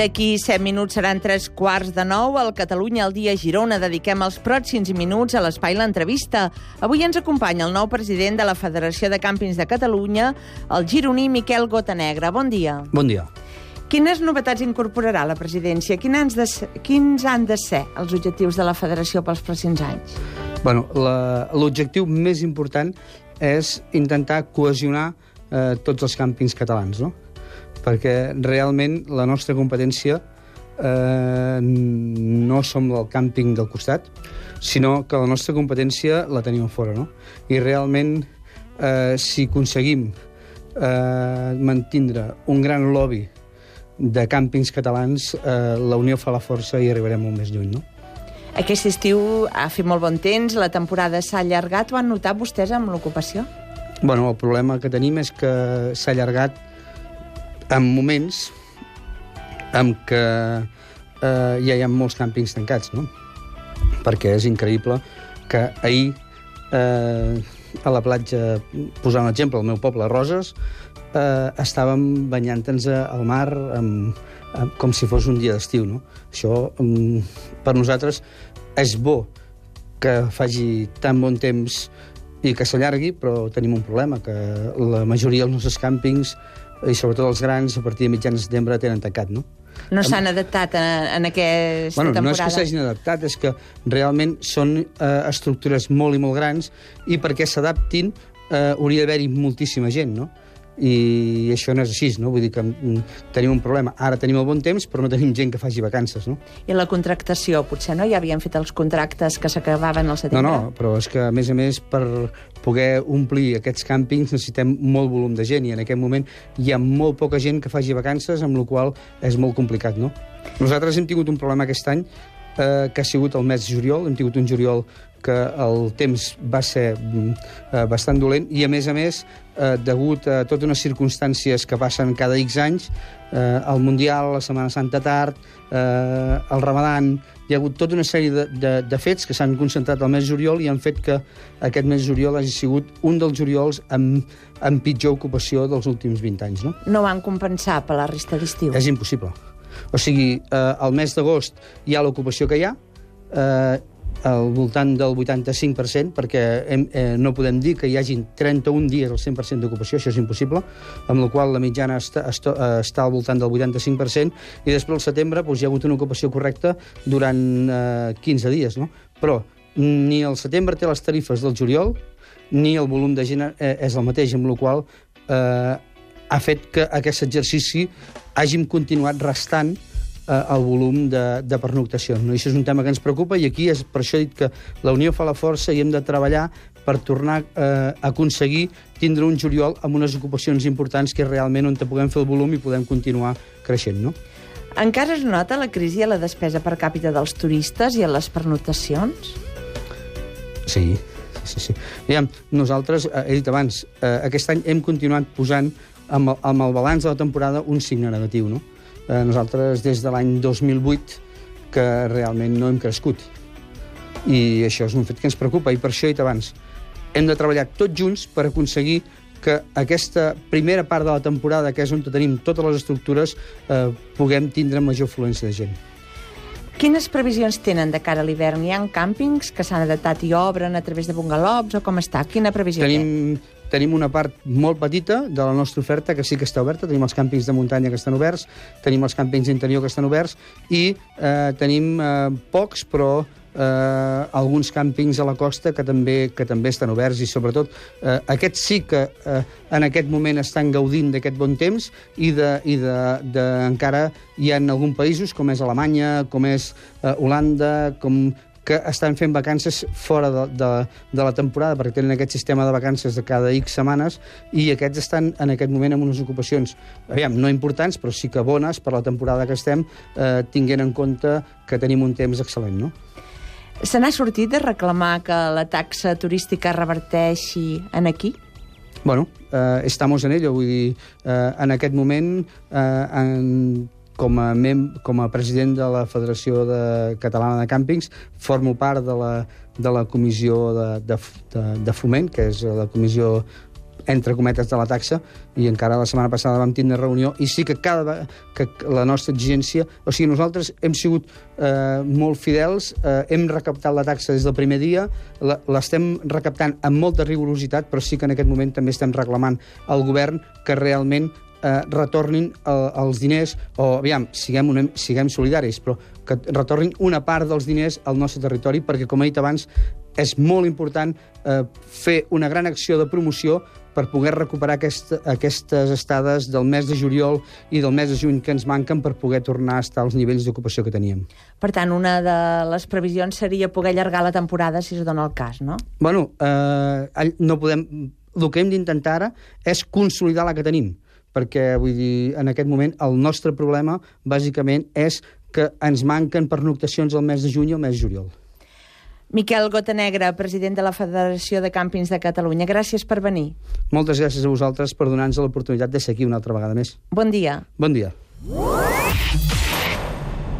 D'aquí 7 minuts seran tres quarts de nou. Al Catalunya al dia Girona dediquem els pròxims minuts a l'espai l'entrevista. Avui ens acompanya el nou president de la Federació de Càmpings de Catalunya, el gironí Miquel Gotanegra. Bon dia. Bon dia. Quines novetats incorporarà la presidència? Quins han de ser, quins han de ser els objectius de la federació pels pròxims anys? Bueno, L'objectiu més important és intentar cohesionar eh, tots els càmpings catalans, no? Perquè realment la nostra competència eh, no som el càmping del costat, sinó que la nostra competència la tenim fora, no? I realment, eh, si aconseguim eh, mantindre un gran lobby de càmpings catalans, eh, la Unió fa la força i arribarem molt més lluny, no? Aquest estiu ha fet molt bon temps, la temporada s'ha allargat. Ho han notat vostès amb l'ocupació? Bueno, el problema que tenim és que s'ha allargat en moments en què eh, ja hi ha molts càmpings tancats, no? Perquè és increïble que ahir eh, a la platja, posar un exemple, al meu poble, Roses, eh, estàvem banyant-nos al mar amb, amb, com si fos un dia d'estiu, no? Això, um, per nosaltres, és bo que faci tan bon temps i que s'allargui, però tenim un problema, que la majoria dels nostres càmpings i sobretot els grans, a partir de mitjan de setembre, tenen tancat, no? No s'han adaptat en, en aquesta bueno, temporada? No és que s'hagin adaptat, és que realment són eh, estructures molt i molt grans i perquè s'adaptin eh, hauria d'haver-hi moltíssima gent, no? I això no és així, no? Vull dir que mm, tenim un problema. Ara tenim el bon temps, però no tenim gent que faci vacances, no? I la contractació, potser no? Ja havien fet els contractes que s'acabaven al setembre? No, no, però és que, a més a més, per poder omplir aquests càmpings necessitem molt volum de gent i en aquest moment hi ha molt poca gent que faci vacances, amb la qual és molt complicat, no? Nosaltres hem tingut un problema aquest any eh, que ha sigut el mes de juliol. Hem tingut un juliol que el temps va ser mm, eh, bastant dolent i, a més a més, eh, degut a totes unes circumstàncies que passen cada X anys, eh, el Mundial, la Setmana Santa tard, eh, el Ramadan, hi ha hagut tota una sèrie de, de, de fets que s'han concentrat al mes de juliol i han fet que aquest mes de juliol hagi sigut un dels juliols amb, amb pitjor ocupació dels últims 20 anys. No, no van compensar per la resta d'estiu? És impossible. O sigui, eh, al mes d'agost hi ha l'ocupació que hi ha, eh, al voltant del 85%, perquè hem, eh, no podem dir que hi hagin 31 dies al 100% d'ocupació, això és impossible, amb la qual la mitjana està, està, eh, està al voltant del 85%, i després al setembre doncs, hi ha hagut una ocupació correcta durant eh, 15 dies, no? Però ni el setembre té les tarifes del juliol, ni el volum de gent eh, és el mateix, amb la qual eh, ha fet que aquest exercici hàgim continuat restant eh, el volum de, de pernoctacions. No? I això és un tema que ens preocupa i aquí és per això he dit que la Unió fa la força i hem de treballar per tornar eh, a aconseguir tindre un juliol amb unes ocupacions importants que realment on puguem fer el volum i podem continuar creixent. No? Encara es nota la crisi a la despesa per càpita dels turistes i a les pernotacions? Sí, sí, sí. Diguem, nosaltres, eh, he dit abans, eh, aquest any hem continuat posant amb amb el balanç de la temporada un signe negatiu, no? Eh, nosaltres, des de l'any 2008, que realment no hem crescut. I això és un fet que ens preocupa, i per això he dit abans, hem de treballar tots junts per aconseguir que aquesta primera part de la temporada, que és on tenim totes les estructures, eh, puguem tindre major fluència de gent. Quines previsions tenen de cara a l'hivern? Hi ha càmpings que s'han adaptat i obren a través de bungalows o com està? Quina previsió tenim, té? Tenim una part molt petita de la nostra oferta que sí que està oberta. Tenim els càmpings de muntanya que estan oberts, tenim els càmpings interior que estan oberts i eh, tenim eh, pocs, però eh, alguns càmpings a la costa que també, que també estan oberts i sobretot eh, aquests sí que eh, en aquest moment estan gaudint d'aquest bon temps i, de, i de, de, encara hi ha algun països com és Alemanya, com és eh, Holanda, com que estan fent vacances fora de, de, de la temporada perquè tenen aquest sistema de vacances de cada X setmanes i aquests estan en aquest moment amb unes ocupacions, aviam, no importants, però sí que bones per la temporada que estem, eh, tinguent en compte que tenim un temps excel·lent, no? Se n'ha sortit de reclamar que la taxa turística reverteixi en aquí? Bueno, eh, estamos en ello, vull dir, eh, en aquest moment eh, en com a, mem com a president de la Federació de Catalana de Càmpings, formo part de la, de la comissió de, de, de, de foment, que és la comissió entre cometes, de la taxa, i encara la setmana passada vam tindre reunió, i sí que cada ve- que la nostra exigència... O sigui, nosaltres hem sigut eh, molt fidels, eh, hem recaptat la taxa des del primer dia, l'estem recaptant amb molta rigorositat, però sí que en aquest moment també estem reclamant al govern que realment eh, retornin eh, els diners, o aviam, siguem, una, siguem solidaris, però que retornin una part dels diners al nostre territori, perquè, com he dit abans, és molt important eh, fer una gran acció de promoció per poder recuperar aquest, aquestes estades del mes de juliol i del mes de juny que ens manquen per poder tornar a estar als nivells d'ocupació que teníem. Per tant, una de les previsions seria poder allargar la temporada si es dona el cas, no? Bueno, eh, no podem... El que hem d'intentar ara és consolidar la que tenim, perquè, vull dir, en aquest moment el nostre problema, bàsicament, és que ens manquen pernoctacions al mes de juny i al mes de juliol. Miquel Gotanegra, president de la Federació de Càmpings de Catalunya, gràcies per venir. Moltes gràcies a vosaltres per donar-nos l'oportunitat de ser aquí una altra vegada més. Bon dia. Bon dia.